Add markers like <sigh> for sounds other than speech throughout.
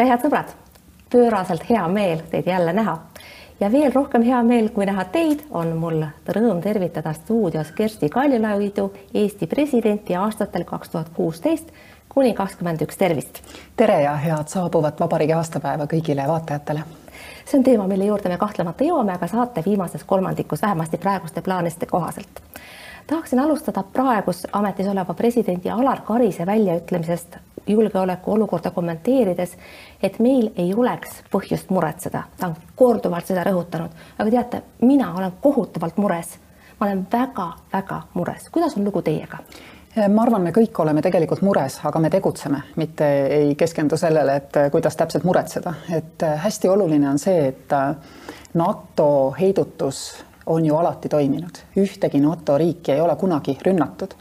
tere, head sõbrad! pööraselt hea meel teid jälle näha ja veel rohkem hea meel, kui näha teid, on mul rõõm tervitada stuudios Kersti Kaljulaidu, Eesti presidenti aastatel kaks tuhat kuusteist kuni kakskümmend üks, tervist! tere ja head saabuvat vabariigi aastapäeva kõigile vaatajatele! see on teema, mille juurde me kahtlemata jõuame, aga saate viimases kolmandikus, vähemasti praeguste plaanide kohaselt. Tahaksin alustada praegus ametis oleva presidendi Alar Karise väljaütlemisest julgeolekuolukorda kommenteerides, et meil ei oleks põhjust muretseda, ta on korduvalt seda rõhutanud, aga teate, mina olen kohutavalt mures. ma olen väga-väga mures, kuidas on lugu teiega? ma arvan, me kõik oleme tegelikult mures, aga me tegutseme, mitte ei keskendu sellele, et kuidas täpselt muretseda, et hästi oluline on see, et NATO heidutus on ju alati toiminud, ühtegi NATO riiki ei ole kunagi rünnatud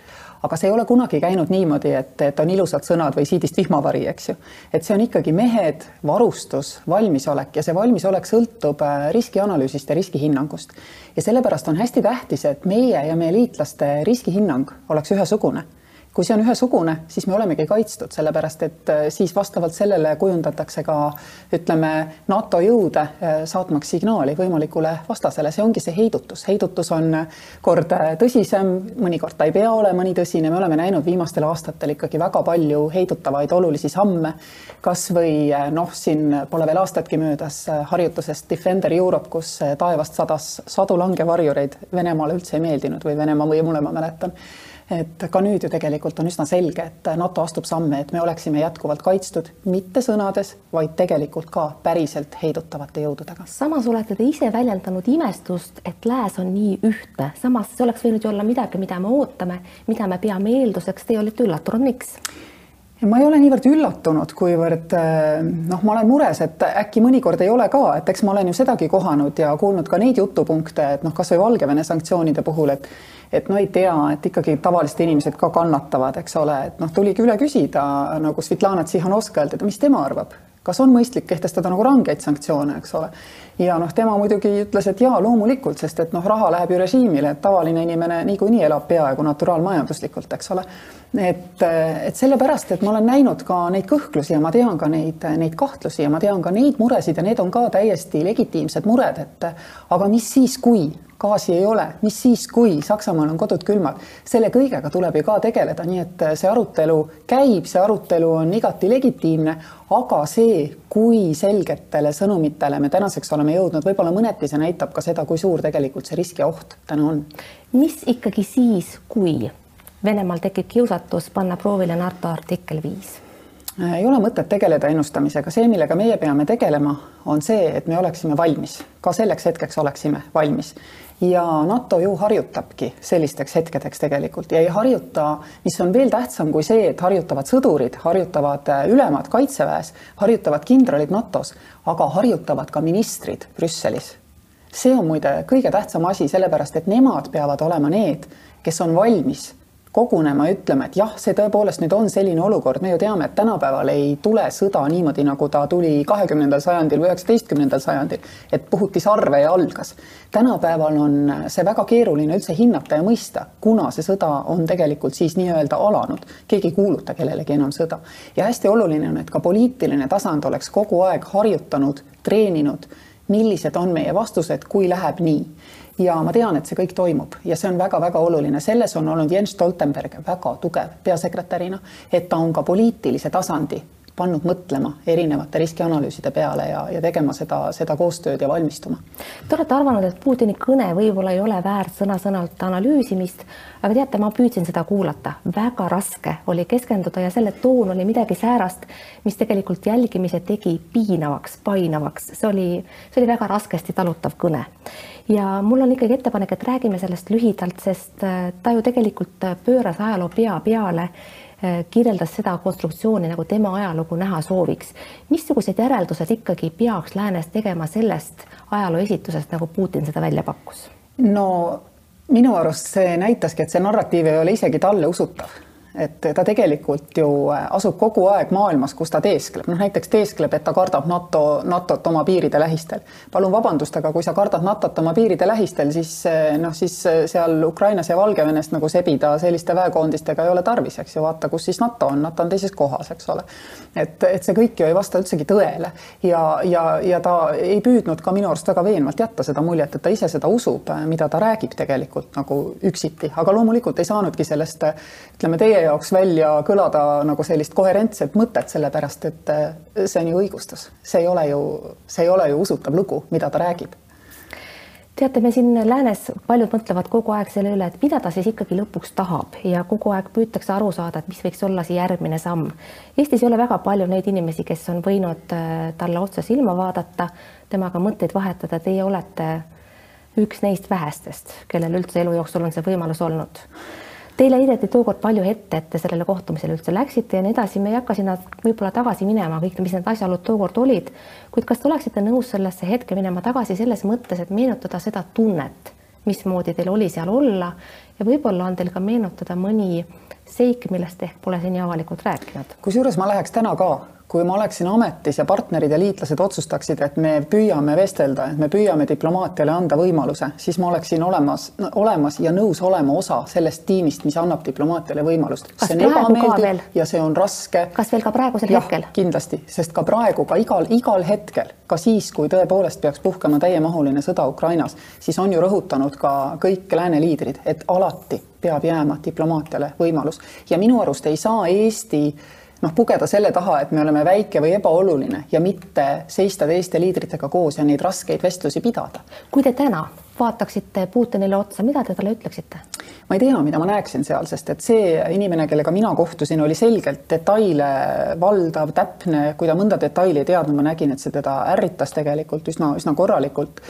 aga see ei ole kunagi käinud niimoodi, et, et on ilusad sõnad või siidist vihmavari, eks ju. et see on ikkagi mehed, varustus, valmisolek ja see valmisolek sõltub äh, riskianalüüsist ja riskihinnangust. ja sellepärast on hästi tähtis, et meie ja meie liitlaste riskihinnang oleks ühesugune kui see on ühesugune, siis me olemegi kaitstud, sellepärast et äh, siis vastavalt sellele kujundatakse ka ütleme, NATO jõude äh, saatmaks signaali võimalikule vastasele, see ongi see heidutus, heidutus on kord äh, tõsisem, mõnikord ta ei pea olema nii tõsine, me oleme näinud viimastel aastatel ikkagi väga palju heidutavaid olulisi samme. kasvõi noh, siin pole veel aastatki möödas harjutusest Defender Europe, kus taevast sadas sadu langevarjureid Venemaale üldse ei meeldinud või Venemaa võimule, ma mäletan et ka nüüd ju tegelikult on üsna selge, et NATO astub samme, et me oleksime jätkuvalt kaitstud mitte sõnades, vaid tegelikult ka päriselt heidutavate jõududega. samas olete te ise väljendanud imestust, et lääs on nii ühtne, samas see oleks võinud ju olla midagi, mida me ootame, mida me peame eelduseks, teie olite üllatunud, miks? Ma ei ole niivõrd üllatunud, kuivõrd noh, ma olen mures, et äkki mõnikord ei ole ka, et eks ma olen ju sedagi kohanud ja kuulnud ka neid jutupunkte, et noh, kasvõi Valgevene sanktsioonide puhul, et et no ei tea, et ikkagi tavalised inimesed ka kannatavad, eks ole, et noh, tuligi üle küsida nagu Svetlana Tsihhanovskajalt, et mis tema arvab, kas on mõistlik kehtestada nagu rangeid sanktsioone, eks ole. ja noh, tema muidugi ütles, et jaa, loomulikult, sest et noh, raha läheb ju režiimile, et tavaline inimene niikuinii elab peaaegu naturaalmajanduslikult, eks ole. et, et sellepärast, et ma olen näinud ka neid kõhklusi ja ma tean ka neid, neid kahtlusi ja ma tean ka neid muresid ja need on ka täiesti legitiimsed mured, et aga mis siis, kui gaasi ei ole, mis siis, kui Saksamaal on kodud külmad, selle kõigega tuleb ju ka tegeleda, nii et see arutelu käib, see arutelu on igati legitiimne, aga see, kui selgetele sõnumitele me tänaseks oleme jõudnud, võib-olla mõneti see näitab ka seda, kui suur tegelikult see risk ja oht täna on. mis ikkagi siis, kui Venemaal tekib kiusatus panna proovile NATO artikkel viis? ei ole mõtet tegeleda ennustamisega, see, millega meie peame tegelema, on see, et me oleksime valmis, ka selleks hetkeks oleksime valmis ja NATO ju harjutabki sellisteks hetkedeks tegelikult ja ei harjuta, mis on veel tähtsam kui see, et harjutavad sõdurid, harjutavad äh, ülemad kaitseväes, harjutavad kindralid NATO-s, aga harjutavad ka ministrid Brüsselis. see on muide kõige tähtsam asi, sellepärast et nemad peavad olema need, kes on valmis kogunema ja ütlema, et jah, see tõepoolest nüüd on selline olukord, me ju teame, et tänapäeval ei tule sõda niimoodi, nagu ta tuli kahekümnendal sajandil või üheksateistkümnendal sajandil, et puhuti sarve ja algas. tänapäeval on see väga keeruline üldse hinnata ja mõista, kuna see sõda on tegelikult siis nii-öelda alanud, keegi ei kuuluta kellelegi enam sõda. ja hästi oluline on, et ka poliitiline tasand oleks kogu aeg harjutanud, treeninud, millised on meie vastused, kui läheb nii. Ja ma tean, et see kõik toimub. Ja see on väga-väga oluline, selles on olnud Jens Stoltenberg väga tugev peasekretärina, et ta on ka poliitilise tasandi pannud mõtlema erinevate riskianalüüside peale ja, ja tegema seda, seda koostööd ja valmistuma. Te olete arvanud, et Putini kõne võib-olla ei ole väärt sõna-sõnalt analüüsimist, aga teate, ma püüdsin seda kuulata, väga raske oli keskenduda ja selle toon oli midagi säärast, mis tegelikult jälgimise tegi piinavaks, painavaks, see oli, see oli väga raskesti talutav kõne. ja mul on ikkagi ettepanek, et räägime sellest lühidalt, sest äh, ta ju tegelikult pööras ajaloo pea peale kirjeldas seda konstruktsiooni, nagu tema ajalugu näha sooviks. missugused järeldused ikkagi peaks läänes tegema sellest ajaloo esitusest, nagu Putin seda välja pakkus? no minu arust see näitaski, et see narratiiv ei ole isegi talle usutav et ta tegelikult ju asub kogu aeg maailmas, kus ta teeskleb, noh näiteks teeskleb, et ta kardab NATO, NATO-t oma piiride lähistel. palun vabandust, aga kui sa kardad NATO-t oma piiride lähistel, siis noh, siis seal Ukrainas ja Valgevenes nagu sebida selliste väekoondistega ei ole tarvis, eks ju, vaata, kus siis NATO on, NATO on teises kohas, eks ole. et, et see kõik ju ei vasta üldsegi tõele. Ja, ja, ja ta ei püüdnud ka minu arust väga veenvalt jätta seda muljet, et ta ise seda usub, mida ta räägib tegelikult nagu üksiti, aga loomulikult ei saanudki sellest ütleme teie jaoks välja kõlada nagu sellist koherentset mõtet, sellepärast et see on ju õigustus, see ei ole ju, see ei ole ju usutav lugu, mida ta räägib. Teate, me siin läänes paljud mõtlevad kogu aeg selle üle, et mida ta siis ikkagi lõpuks tahab ja kogu aeg püütakse aru saada, et mis võiks olla see järgmine samm. Eestis ei ole väga palju neid inimesi, kes on võinud äh, talle otse silma vaadata, temaga mõtteid vahetada, teie olete üks neist vähestest, kellel üldse elu jooksul on see võimalus olnud Teile heideti tookord palju ette, et te sellele kohtumisele üldse läksite ja nii edasi, me ei hakka sinna võib-olla tagasi minema, kõik, mis need asjaolud tookord olid, kuid kas te oleksite nõus sellesse hetke minema tagasi selles mõttes, et meenutada seda tunnet, mismoodi teil oli seal olla? Ja võib-olla on teil ka meenutada mõni seik, millest ehk pole seni avalikult rääkinud? kusjuures ma läheks täna ka kui ma oleksin ametis ja partnerid ja liitlased otsustaksid, et me püüame vestelda, et me püüame diplomaatiale anda võimaluse, siis ma oleksin olemas, olemas ja nõus olema osa sellest tiimist, mis annab diplomaatiale võimalust. see on ebameeldiv ja see on raske. kas veel ka praegusel ja, hetkel? kindlasti, sest ka praegu, ka igal, igal hetkel, ka siis, kui tõepoolest peaks puhkema täiemahuline sõda Ukrainas, siis on ju rõhutanud ka kõik lääne liidrid, et alati peab jääma diplomaatiale võimalus ja minu arust ei saa Eesti noh, pugeda selle taha, et me oleme väike või ebaoluline ja mitte seista teiste liidritega koos ja neid raskeid vestlusi pidada. kui te täna vaataksite Putinile otsa, mida te talle ütleksite? ma ei tea, mida ma näeksin seal, sest et see inimene, kellega mina kohtusin, oli selgelt detaile valdav, täpne, kui ta mõnda detaili ei teadnud, ma nägin, et see teda ärritas tegelikult üsna, üsna korralikult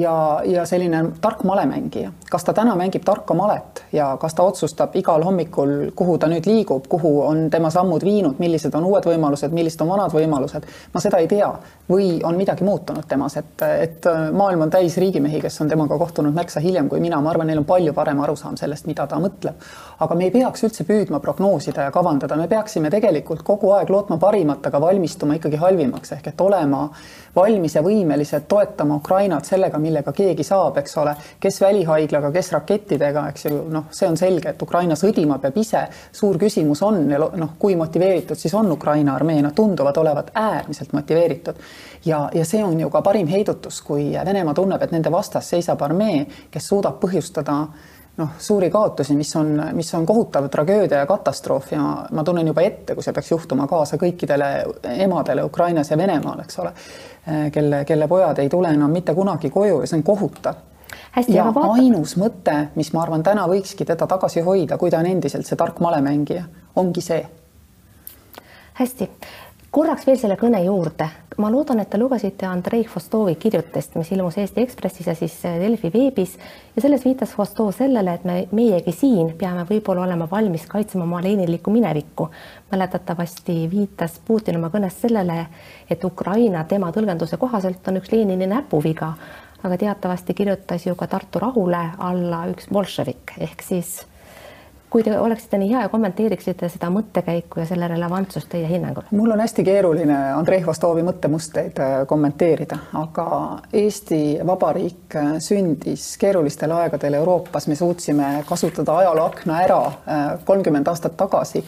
ja, ja selline tark malemängija. kas ta täna mängib tarka malet ja kas ta otsustab igal hommikul, kuhu ta nüüd liigub, kuhu on tema sammud viinud, millised on uued võimalused, millised on vanad võimalused, ma seda ei tea. või on midagi muutunud temas, et, et maailm on täis riigimehi, kes on temaga kohtunud märksa hiljem kui mina, ma arvan, neil on palju parem arusaam sellest, mida ta mõtleb. aga me ei peaks üldse püüdma prognoosida ja kavandada, me peaksime tegelikult kogu aeg lootma parimat, aga valmistuma ikkagi halvimaks ehk et olema valmis ja võimelised toetama Ukrainat sellega, millega keegi saab, eks ole, kes välihaiglaga, kes rakettidega, eks ju, noh, see on selge, et Ukraina sõdima peab ise. suur küsimus on noh, kui motiveeritud siis on Ukraina armee, nad tunduvad olevat äärmiselt motiveeritud ja, ja see on ju ka parim heidutus, kui Venemaa tunneb, et nende vastas seisab armee, kes suudab põhjustada noh, suuri kaotusi, mis on, mis on kohutav tragöödia ja katastroof ja ma tunnen juba ette, kui see peaks juhtuma kaasa kõikidele emadele Ukrainas ja Venemaal, eks ole, kelle, kelle pojad ei tule enam mitte kunagi koju ja see on kohutav. ja vaata... ainus mõte, mis ma arvan, täna võikski teda tagasi hoida, kui ta on endiselt see tark malemängija, ongi see. hästi korraks veel selle kõne juurde, ma loodan, et te lugesite Andrei Fostovi kirjutist, mis ilmus Eesti Ekspressis ja siis äh, Delfi veebis. Ja selles viitas Fostov sellele, et me, meiegi siin peame võib-olla olema valmis kaitsema oma leninlikku minevikku. mäletatavasti viitas Putin oma kõnes sellele, et Ukraina tema tõlgenduse kohaselt on üks Lenini näpuviga, aga teatavasti kirjutas ju ka Tartu rahule alla üks bolševik. Ehk siis kui te oleksite nii hea ja kommenteeriksite seda mõttekäiku ja selle relevantsust teie hinnangul? mul on hästi keeruline Andrei Vostovi mõttemustreid äh, kommenteerida, aga Eesti Vabariik äh, sündis keerulistel aegadel Euroopas, me suutsime kasutada ajalooakna ära äh, kolmkümmend aastat tagasi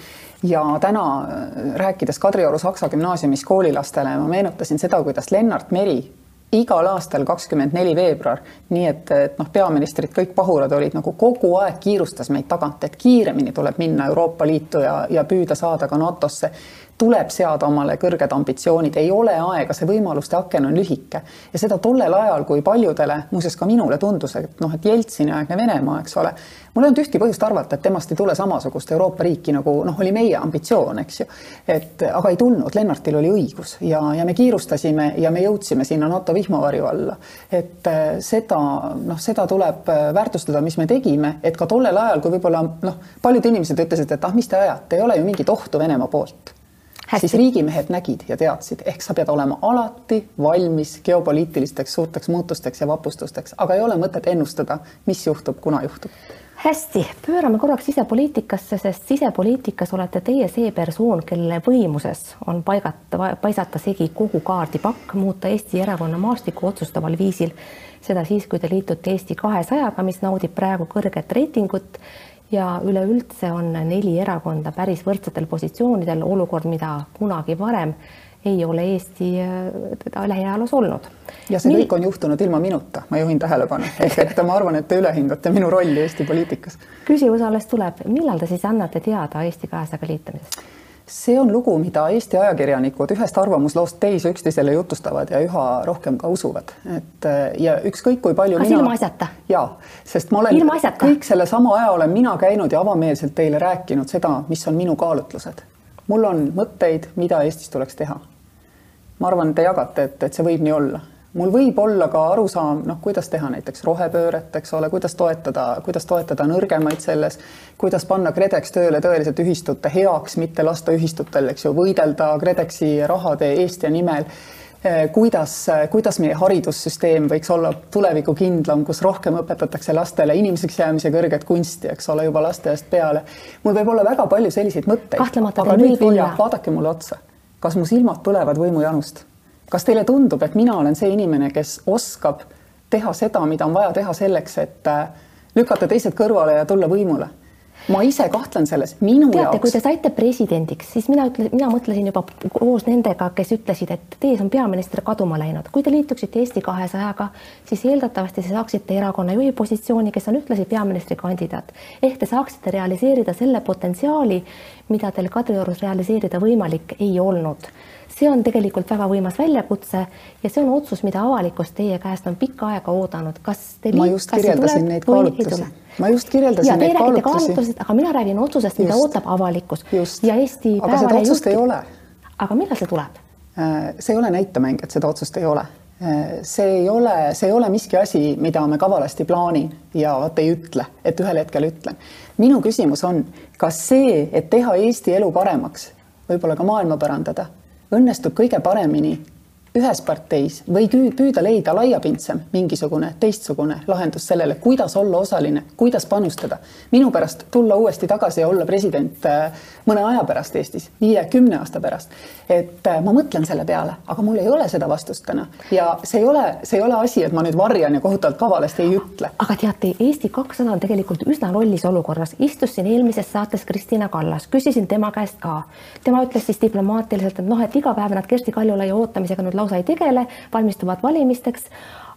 ja täna rääkides Kadrioru Saksa Gümnaasiumis koolilastele, ma meenutasin seda, kuidas Lennart Meri igal aastal kakskümmend neli veebruar, nii et, et noh, peaministrid, kõik pahurad olid nagu kogu aeg kiirustas meid tagant, et kiiremini tuleb minna Euroopa Liitu ja, ja püüda saada ka NATO-sse tuleb seada omale kõrged ambitsioonid, ei ole aega, see võimaluste aken on lühike. Ja seda tollel ajal, kui paljudele, muuseas ka minule tundus, et noh, et Jeltsini aegne Venemaa, eks ole, mul ei olnud ühtki põhjust arvata, et temast ei tule samasugust Euroopa riiki nagu noh, oli meie ambitsioon, eks ju. et aga ei tulnud, Lennartil oli õigus. Ja, ja me kiirustasime ja me jõudsime sinna NATO vihmavarju alla. et äh, seda noh, seda tuleb äh, väärtustada, mis me tegime, et ka tollel ajal, kui võib-olla noh, paljud inimesed ütlesid, et ah, mis te ajate, ei ole ju mingit ohtu Venemaa poolt siis riigimehed nägid ja teadsid, ehk sa pead olema alati valmis geopoliitilisteks suurteks muutusteks ja vapustusteks, aga ei ole mõtet ennustada, mis juhtub, kuna juhtub. Hästi, pöörame korraks sisepoliitikasse, sest sisepoliitikas olete teie see persoon, kelle võimuses on paigata, paisata segi kogu kaardipakk, muuta Eesti erakonna maastikku otsustaval viisil. seda siis, kui te liitute Eesti kahesajaga, mis naudib praegu kõrget reitingut ja üleüldse on neli erakonda päris võrdsetel positsioonidel, olukord, mida kunagi varem ei ole Eesti äh, lähiajaloos olnud. ja see Mil... kõik on juhtunud ilma minuta, ma juhin tähelepanu, <laughs> ehk et ma arvan, et te ülehindate minu rolli Eesti poliitikas. küsimus alles tuleb, millal te siis annate teada Eesti kahesajaga liitumisest? See on lugu, mida Eesti ajakirjanikud ühest arvamusloost teise üksteisele jutustavad ja üha rohkem ka usuvad, et äh, ja ükskõik kui palju. kas mina... ilma asjata? ja, sest ma olen kõik sellesama aja olen mina käinud ja avameelselt teile rääkinud seda, mis on minu kaalutlused. mul on mõtteid, mida Eestis tuleks teha ma arvan, te jagate, et, et see võib nii olla. Mul võib olla ka arusaam, noh, kuidas teha näiteks rohepööret, eks ole, kuidas toetada, kuidas toetada nõrgemaid selles, kuidas panna KredEx tööle tõeliselt ühistute heaks, mitte lasta ühistutel, eks ju, võidelda KredExi rahade eest ja nimel eh, kuidas, kuidas meie haridussüsteem võiks olla tulevikukindlam, kus rohkem õpetatakse lastele inimeseks jäämise kõrget kunsti, eks ole, juba lasteaiast peale. mul võib olla väga palju selliseid mõtteid. aga nüüd, Vilja, vaadake mulle otsa kas mu silmad põlevad võimujanust? Kas teile tundub, et mina olen see inimene, kes oskab teha seda, mida on vaja teha selleks, et äh, lükata teised kõrvale ja tulla võimule? ma ise kahtlen selles, minu teate, jaoks. kui te saite presidendiks, siis mina ütlen, mina mõtlesin juba koos nendega, kes ütlesid, et teie on peaminister kaduma läinud. kui te liituksite Eesti kahesajaga, siis eeldatavasti te saaksite erakonna juhi positsiooni, kes on ühtlasi peaministrikandidaat. ehk te saaksite realiseerida selle potentsiaali, mida teil Kadriorus realiseerida võimalik ei olnud see on tegelikult väga võimas väljakutse ja see on otsus, mida avalikkus teie käest on pikka aega oodanud. kas te ma just kirjeldasin neid kaalutlusi. ma just kirjeldasin ja, neid kaalutlusi. aga mina räägin otsusest, mida ootab avalikkus. ja Eesti aga seda otsust ei ole. aga millal see tuleb? Äh, see ei ole näitemäng, et seda otsust ei ole äh, see ei ole, see ei ole miski asi, mida me kavalasti plaanin ja vot ei ütle, et ühel hetkel ütlen. minu küsimus on, kas see, et teha Eesti elu paremaks, võib-olla ka maailma parandada, õnnestub kõige paremini ühes parteis või püüda leida laiapindsem mingisugune teistsugune lahendus sellele, kuidas olla osaline, kuidas panustada. minu pärast tulla uuesti tagasi ja olla president äh, mõne aja pärast Eestis, viie-kümne aasta pärast. et äh, ma mõtlen selle peale, aga mul ei ole seda vastust täna ja see ei ole, see ei ole asi, et ma nüüd varjan ja kohutavalt kavalasti ei ütle. aga teate, Eesti kakssada on tegelikult üsna lollis olukorras, istus siin eelmises saates Kristina Kallas, küsisin tema käest ka. tema ütles siis diplomaatiliselt, et noh, et iga päev nad Kersti Kaljulaidi ootamisega nüüd lausa ei tegele, valmistuvad valimisteks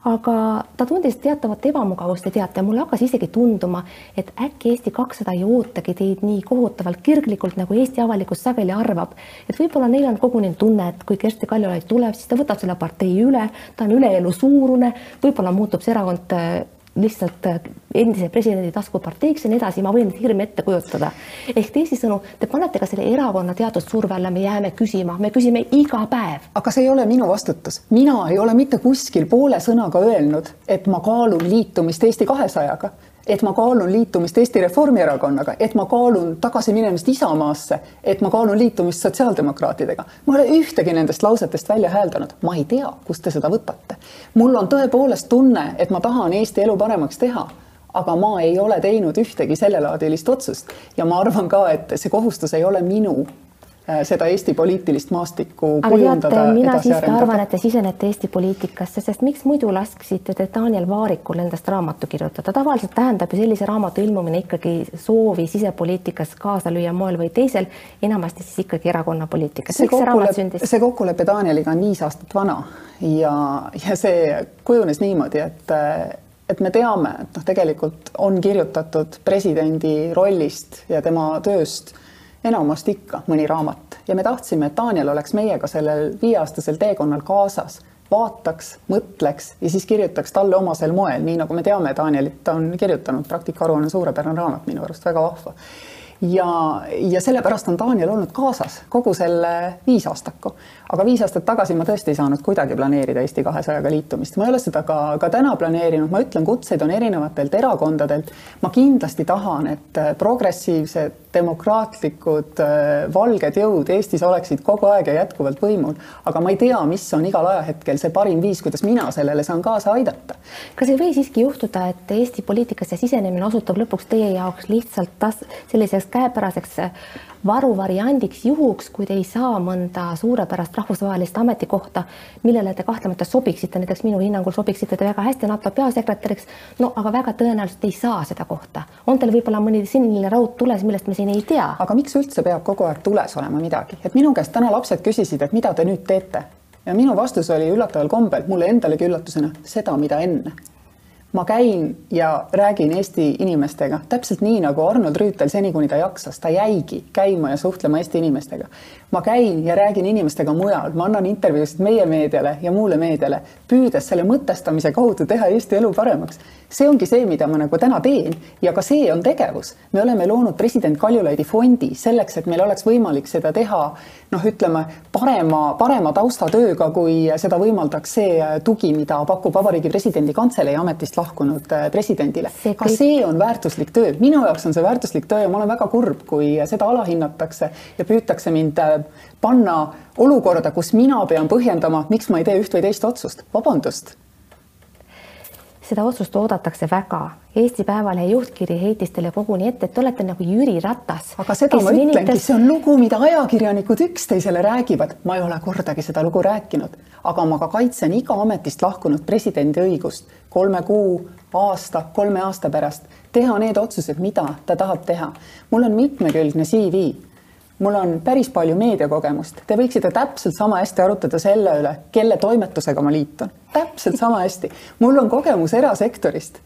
aga ta tundis teatavat ebamugavust ja teate, mulle hakkas isegi tunduma, et äkki Eesti kakssada ei ootagi teid nii kohutavalt kirglikult, nagu Eesti avalikkus sageli arvab. et võib-olla neil on koguni tunne, et kui Kersti Kaljulaid tuleb, siis ta võtab selle partei üle, ta on üle elu suurune, võib-olla muutub see erakond lihtsalt äh, endise presidendi taskuparteiks ja nii edasi, ma võin hirme ette kujutada. ehk teisisõnu, te panete ka selle erakonna teatud surve alla, me jääme küsima, me küsime iga päev. aga see ei ole minu vastutus, mina ei ole mitte kuskil poole sõnaga öelnud, et ma kaalun liitumist Eesti kahesajaga et ma kaalun liitumist Eesti Reformierakonnaga, et ma kaalun tagasiminemist Isamaasse, et ma kaalun liitumist sotsiaaldemokraatidega. ma ei ole ühtegi nendest lausetest välja hääldanud, ma ei tea, kust te seda võtate. mul on tõepoolest tunne, et ma tahan Eesti elu paremaks teha aga ma ei ole teinud ühtegi sellelaadilist otsust ja ma arvan ka, et see kohustus ei ole minu seda Eesti poliitilist maastikku aga teate, mina siiski arendada. arvan, et te sisenete Eesti poliitikasse, sest miks muidu lasksite te Daniel Vaarikul endast raamatu kirjutada, tavaliselt tähendab ju sellise raamatu ilmumine ikkagi soovi sisepoliitikas kaasa lüüa moel või teisel, enamasti siis ikkagi erakonna poliitikas. see kokkulepe, see kokkulepe Danieliga on viis aastat vana ja, ja see kujunes niimoodi, et et me teame, et noh, tegelikult on kirjutatud presidendi rollist ja tema tööst enamasti ikka mõni raamat ja me tahtsime, et Daniel oleks meiega sellel viieaastasel teekonnal kaasas, vaataks, mõtleks ja siis kirjutaks talle omasel moel, nii nagu me teame Danielit, ta on kirjutanud, praktikaharuanne suurepärane raamat minu arust, väga vahva. Ja, ja sellepärast on Daniel olnud kaasas kogu selle viisaastaku. aga viis aastat tagasi ma tõesti ei saanud kuidagi planeerida Eesti kahesajaga liitumist, ma ei ole seda ka, ka täna planeerinud, ma ütlen, kutseid on erinevatelt erakondadelt. ma kindlasti tahan, et progressiivsed, demokraatlikud, valged jõud Eestis oleksid kogu aeg ja jätkuvalt võimul, aga ma ei tea, mis on igal ajahetkel see parim viis, kuidas mina sellele saan kaasa aidata. kas ei või siiski juhtuda, et Eesti poliitikasse sisenemine osutub lõpuks teie jaoks lihtsalt tas-, selliseks käepäraseks varuvariandiks juhuks, kui te ei saa mõnda suurepärast rahvusvahelist ametikohta, millele te kahtlemata sobiksite, näiteks minu hinnangul sobiksite te väga hästi NATO peasekretäriks, no aga väga tõenäoliselt ei saa seda kohta. on teil võib-olla mõni sinine raud tules, millest me siin ei tea? aga miks üldse peab kogu aeg tules olema midagi, et minu käest täna lapsed küsisid, et mida te nüüd teete ja minu vastus oli üllataval kombel mulle endalegi üllatusena seda, mida enne ma käin ja räägin Eesti inimestega täpselt nii, nagu Arnold Rüütel seni, kuni ta jaksas, ta jäigi käima ja suhtlema Eesti inimestega. ma käin ja räägin inimestega mujal, ma annan intervjuusid meie meediale ja muule meediale, püüdes selle mõtestamise kaudu teha Eesti elu paremaks. see ongi see, mida ma nagu täna teen ja ka see on tegevus. me oleme loonud president Kaljulaidi fondi selleks, et meil oleks võimalik seda teha noh, ütleme parema, parema taustatööga, kui seda võimaldaks see tugi, mida pakub Vabariigi Presidendi Kantselei ametist lahkunud äh, presidendile. ka see on väärtuslik töö, minu jaoks on see väärtuslik töö ja ma olen väga kurb, kui seda alahinnatakse ja püütakse mind äh, panna olukorda, kus mina pean põhjendama, miks ma ei tee üht või teist otsust. vabandust seda otsust oodatakse väga. Eesti Päevalehe juhtkiri heitis teile koguni ette, et te olete nagu Jüri Ratas. aga seda ma ütlengi venitas..., see on lugu, mida ajakirjanikud üksteisele räägivad. ma ei ole kordagi seda lugu rääkinud, aga ma ka kaitsen iga ametist lahkunud presidendi õigust kolme kuu, aasta, kolme aasta pärast teha need otsused, mida ta tahab teha. mul on mitmekülgne CV mul on päris palju meediakogemust, te võiksite täpselt sama hästi arutada selle üle, kelle toimetusega ma liitun, täpselt sama hästi. mul on kogemus erasektorist.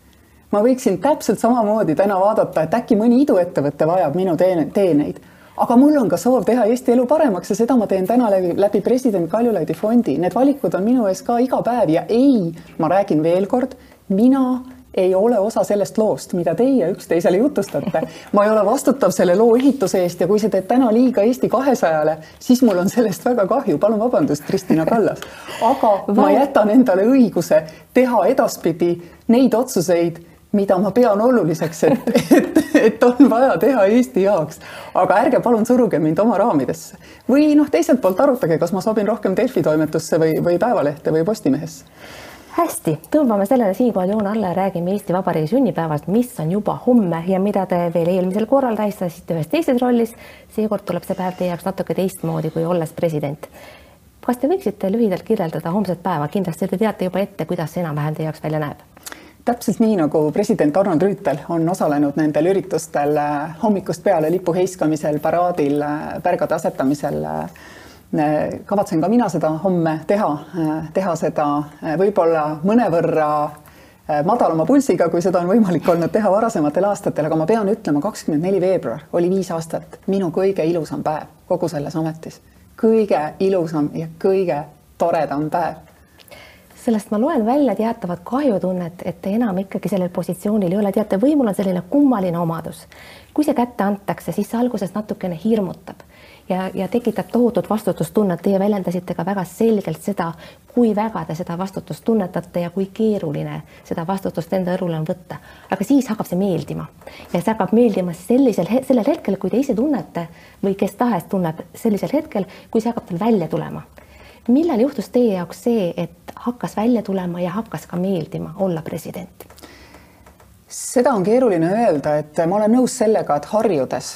ma võiksin täpselt samamoodi täna vaadata, et äkki mõni iduettevõte vajab minu teene, teeneid, aga mul on ka soov teha Eesti elu paremaks ja seda ma teen täna läbi, läbi president Kaljulaidi fondi. Need valikud on minu ees ka iga päev ja ei, ma räägin veel kord, mina ei ole osa sellest loost, mida teie üksteisele jutustate. ma ei ole vastutav selle loo ehituse eest ja kui see teeb täna liiga Eesti kahesajale, siis mul on sellest väga kahju, palun vabandust, Kristina Kallas. aga ma jätan endale õiguse teha edaspidi neid otsuseid, mida ma pean oluliseks, et, et, et on vaja teha Eesti jaoks. aga ärge palun suruge mind oma raamidesse või noh, teiselt poolt arutage, kas ma sobin rohkem Delfi toimetusse või, või Päevalehte või Postimehesse hästi, tõmbame sellele siinkohal joone alla ja räägime Eesti Vabariigi sünnipäevast, mis on juba homme ja mida te veel eelmisel korral tähistasite ühes teises rollis. seekord tuleb see päev teie jaoks natuke teistmoodi kui olles president. kas te võiksite lühidalt kirjeldada homset päeva, kindlasti te teate juba ette, kuidas see enam-vähem teie jaoks välja näeb? täpselt nii, nagu president Arnold Rüütel on osalenud nendel üritustel äh, hommikust peale lipu heiskamisel, paraadil, äh, pärgade asetamisel Äh, kavatsen ka mina seda homme teha, äh, teha seda äh, võib-olla mõnevõrra madalama pulsiga, kui seda on võimalik olnud teha varasematel aastatel, aga ma pean ütlema, kakskümmend neli veebruar oli viis aastat minu kõige ilusam päev kogu selles ametis. kõige ilusam ja kõige toredam päev sellest ma loen välja teatavat kahjutunnet, et te enam ikkagi sellel positsioonil ei ole, teate, võimul on selline kummaline omadus. kui see kätte antakse, siis see alguses natukene hirmutab ja, ja tekitab tohutut vastutustunnet. Teie väljendasite ka väga selgelt seda, kui väga te seda vastutust tunnetate ja kui keeruline seda vastutust enda õlule on võtta. aga siis hakkab see meeldima ja see hakkab meeldima sellisel, sellel hetkel, kui te ise tunnete või kes tahes tunneb sellisel hetkel, kui see hakkab tal välja tulema. millal juhtus teie jaoks see, et hakkas välja tulema ja hakkas ka meeldima olla president? Seda on keeruline öelda, et ma olen nõus sellega, et harjudes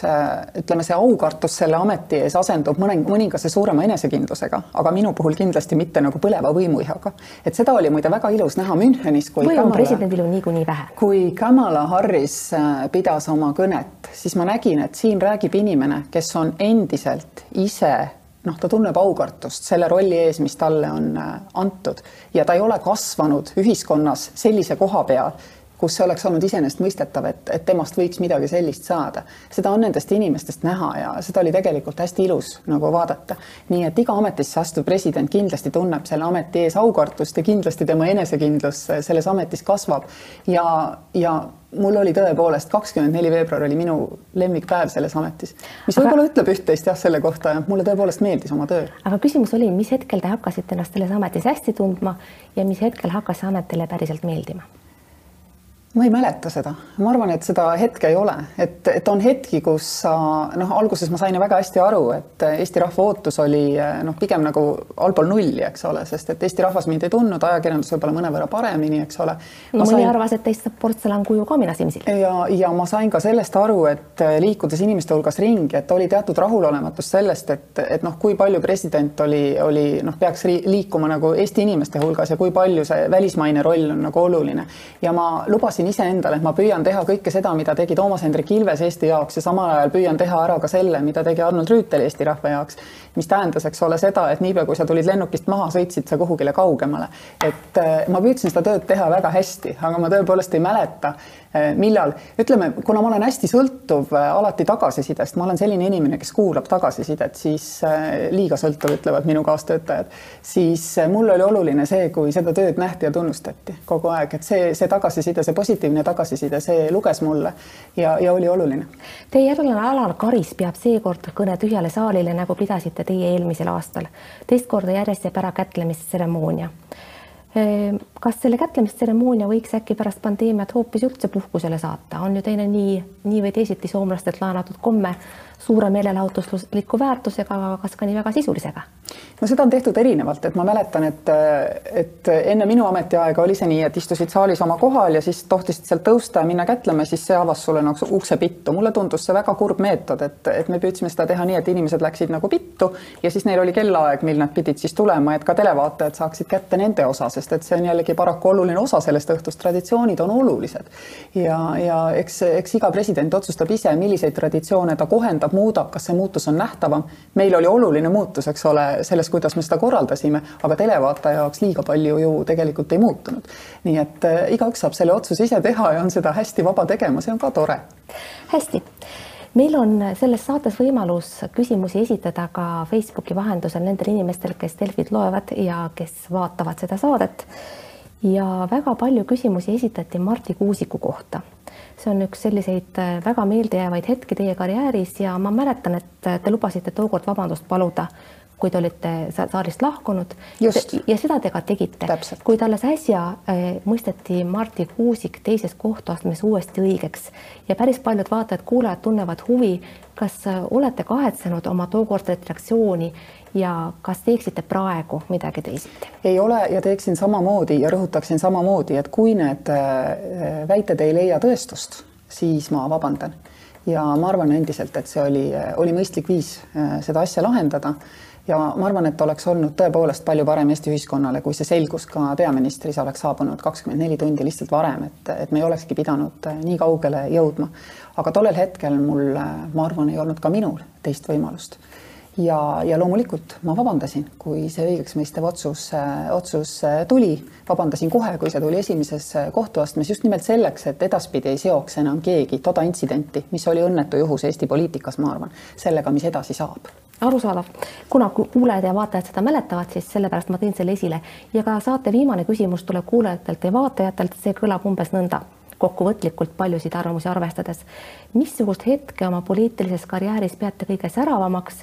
ütleme, see aukartus selle ameti ees asendub mõne, mõningase suurema enesekindlusega, aga minu puhul kindlasti mitte nagu põleva võimuihaga. et seda oli muide väga ilus näha Münchenis, kui võimu presidendil on niikuinii vähe. kui Kamala Harris äh, pidas oma kõnet, siis ma nägin, et siin räägib inimene, kes on endiselt ise noh, ta tunneb aukartust selle rolli ees, mis talle on äh, antud ja ta ei ole kasvanud ühiskonnas sellise koha peal kus see oleks olnud iseenesestmõistetav, et, et temast võiks midagi sellist saada. seda on nendest inimestest näha ja seda oli tegelikult hästi ilus nagu vaadata. nii et iga ametisse astuv president kindlasti tunneb selle ameti ees aukartust ja kindlasti tema enesekindlus selles ametis kasvab ja, ja mul oli tõepoolest kakskümmend neli veebruar oli minu lemmikpäev selles ametis, mis aga... võib-olla ütleb üht-teist jah, selle kohta mulle tõepoolest meeldis oma töö. aga küsimus oli, mis hetkel te hakkasite ennast selles ametis hästi tundma ja mis hetkel hakkas see amet teile päriselt meeldima? Ma ei mäleta seda, ma arvan, et seda hetke ei ole, et, et on hetki, kus sa noh, alguses ma sain ju väga hästi aru, et Eesti rahva ootus oli noh, pigem nagu allpool nulli, eks ole, sest et Eesti rahvas mind ei tundnud, ajakirjandus võib-olla mõnevõrra paremini, eks ole. mõni sain... arvas, et teist saab portselankuju ka mina silmsil. ja, ja ma sain ka sellest aru, et liikudes inimeste hulgas ringi, et oli teatud rahulolematus sellest, et, et noh, kui palju president oli, oli noh, peaks liikuma nagu Eesti inimeste hulgas ja kui palju see välismaine roll on nagu oluline ja ma lubasin lubasin iseendale, et ma püüan teha kõike seda, mida tegi Toomas Hendrik Ilves Eesti jaoks ja samal ajal püüan teha ära ka selle, mida tegi Arnold Rüütel Eesti rahva jaoks. mis tähendas, eks ole, seda, et niipea kui sa tulid lennukist maha, sõitsid sa kuhugile kaugemale. et äh, ma püüdsin seda tööd teha väga hästi, aga ma tõepoolest ei mäleta, millal, ütleme, kuna ma olen hästi sõltuv äh, alati tagasisidest, ma olen selline inimene, kes kuulab tagasisidet, siis liiga sõltuv, ütlevad minu kaastöötajad, siis mul oli oluline see, kui seda tööd nähti ja tunnustati kogu aeg, et see, see tagasiside, see positiivne tagasiside, see luges mulle ja, ja oli oluline. Teie järglane Alar Karis peab seekord kõne tühjale saalile, nagu pidasite teie eelmisel aastal. teist korda järjest jääb ära kätlemistseremoonia. Kas selle kätlemistseremoonia võiks äkki pärast pandeemiat hoopis üldse puhkusele saata, on ju teine nii, nii või teisiti soomlastelt laenatud komme suure meelelahutusliku väärtusega, aga kas ka nii väga sisulisega? no seda on tehtud erinevalt, et ma mäletan, et, et enne minu ametiaega oli see nii, et istusid saalis oma kohal ja siis tohtisid sealt tõusta ja minna kätlema, siis see avas sulle nagu ukse pittu. mulle tundus see väga kurb meetod, et, et me püüdsime seda teha nii, et inimesed läksid nagu pittu ja siis neil oli kellaaeg, mil nad pidid siis tulema, et ka televaatajad saaksid kätte nende osa, sest et see on jällegi paraku oluline osa sellest õhtust. traditsioonid on olulised ja, ja eks, eks iga president otsustab ise, milliseid traditsioone ta kohendab, muudab, kas see muutus on nähtavam. meil oli oluline muutus, eks ole, selles, kuidas me seda korraldasime, aga televaataja jaoks liiga palju ju tegelikult ei muutunud. nii et äh, igaüks saab selle otsuse ise teha ja on seda hästi vaba tegema, see on ka tore. hästi meil on selles saates võimalus küsimusi esitada ka Facebooki vahendusel nendel inimestel, kes Delfit loevad ja kes vaatavad seda saadet. Ja väga palju küsimusi esitati Marti Kuusiku kohta. see on üks selliseid äh, väga meeldejäävaid hetki teie karjääris ja ma mäletan, et te lubasite tookord vabandust paluda kui te olite saalist lahkunud. ja seda te ka tegite. kuid alles äsja äh, mõisteti Marti Kuusik teises kohtuastmes uuesti õigeks ja päris paljud vaatajad-kuulajad tunnevad huvi, kas äh, olete kahetsenud oma tookordset reaktsiooni ja kas teeksite praegu midagi teisiti? ei ole ja teeksin samamoodi ja rõhutaksin samamoodi, et kui need äh, väited ei leia tõestust, siis ma vabandan ja ma arvan endiselt, et see oli, oli mõistlik viis seda asja lahendada ja ma arvan, et oleks olnud tõepoolest palju parem Eesti ühiskonnale, kui see selgus ka peaministris oleks saabunud kakskümmend neli tundi lihtsalt varem, et, et me ei olekski pidanud äh, nii kaugele jõudma. aga tollel hetkel mul, äh, ma arvan, ei olnud ka minul teist võimalust. Ja, ja loomulikult ma vabandasin, kui see õigeksmõistev otsus, äh, otsus tuli, vabandasin kohe, kui see tuli esimeses kohtuastmes just nimelt selleks, et edaspidi ei seoks enam keegi toda intsidenti, mis oli õnnetu juhus Eesti poliitikas, ma arvan, sellega, mis edasi saab. Arusaadav, kuna kuulajad ja vaatajad seda mäletavad, siis sellepärast ma tõin selle esile. Ja ka saate viimane küsimus tuleb kuulajatelt ja vaatajatelt, see kõlab umbes nõnda. Kokkuvõtlikult paljusid arvamusi arvestades. missugust hetke oma poliitilises karjääris peate kõige säravamaks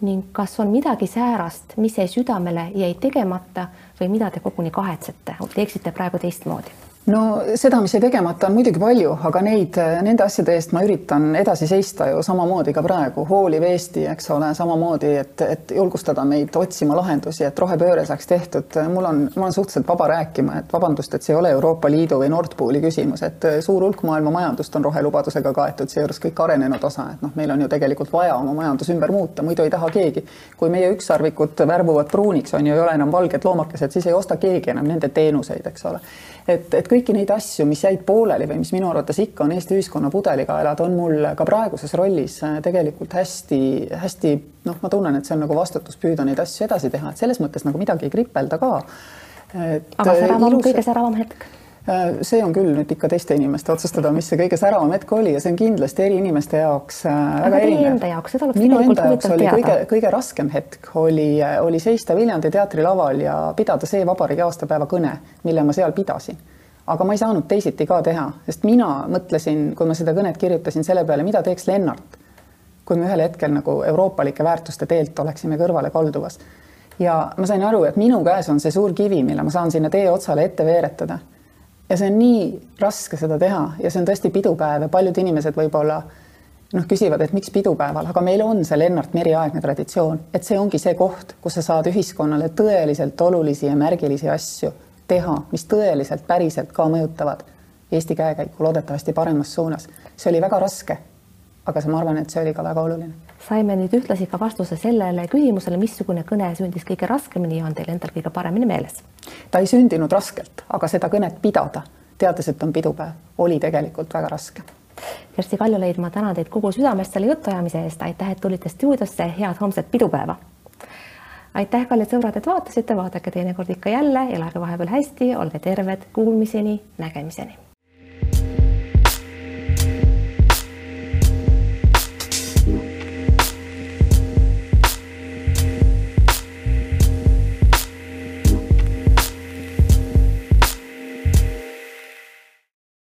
ning kas on midagi säärast, mis jäi südamele, jäi tegemata või mida te koguni kahetsete, teeksite praegu teistmoodi? No seda, mis jäi tegemata, on muidugi palju, aga neid, nende asjade eest ma üritan edasi seista ju samamoodi ka praegu, hooliv Eesti, eks ole, samamoodi, et, et julgustada meid otsima lahendusi, et rohepööre saaks tehtud. mul on, ma olen suhteliselt vaba rääkima, et vabandust, et see ei ole Euroopa Liidu või Nord Pooli küsimus, et suur hulk maailma majandust on rohelubadusega kaetud, seejuures kõik arenenud osa, et noh, meil on ju tegelikult vaja oma majandus ümber muuta, muidu ei taha keegi. kui meie ükssarvikud värvuvad pruuniks, on ju, ei ole enam valged loomakesed, siis ei osta keegi enam nende teenuseid, eks ole. et, et kõiki neid asju, mis jäid pooleli või mis minu arvates ikka on Eesti ühiskonna pudelikaelad, on mul ka praeguses rollis äh, tegelikult hästi-hästi noh, ma tunnen, et see on nagu vastutus püüda neid asju edasi teha, et selles mõttes nagu midagi ei kripelda ka. aga säravam ilus..., kõige säravam hetk? Äh, see on küll nüüd ikka teiste inimeste otsustada, mis see kõige säravam hetk oli ja see on kindlasti eri inimeste jaoks äh, väga erinev. enda jaoks, seda oleks minu enda jaoks oli teada. kõige, kõige raskem hetk oli, oli seista Viljandi teatri laval ja pidada see vabariigi aastapäeva kõne, mille ma seal pidasin. Aga ma ei saanud teisiti ka teha, sest mina mõtlesin, kui ma seda kõnet kirjutasin selle peale, mida teeks Lennart, kui me ühel hetkel nagu euroopalike väärtuste teelt oleksime kõrvale kaldumas. ja ma sain aru, et minu käes on see suur kivi, mille ma saan sinna tee otsale ette veeretada ja see on nii raske seda teha ja see on tõesti pidupäev ja paljud inimesed võib-olla noh, küsivad, et miks pidupäeval, aga meil on see Lennart Meri aegne traditsioon, et see ongi see koht, kus sa saad ühiskonnale tõeliselt olulisi ja märgilisi asju teha, mis tõeliselt päriselt ka mõjutavad Eesti käekäiku loodetavasti paremas suunas. see oli väga raske. aga see, ma arvan, et see oli ka väga oluline saime nüüd ühtlasi ka vastuse sellele küsimusele, missugune kõne sündis kõige raskemini ja on teil endal kõige paremini meeles? ta ei sündinud raskelt, aga seda kõnet pidada, teades, et on pidupäev, oli tegelikult väga raske. Kersti Kaljulaid, ma tänan teid kogu südamest selle jutuajamise eest, aitäh, et tulite stuudiosse, head homset pidupäeva! Aitäh, kallid sõbrad, et vaatasite, vaadake teinekord ikka jälle, elage vahepeal hästi, olge terved, kuulmiseni, nägemiseni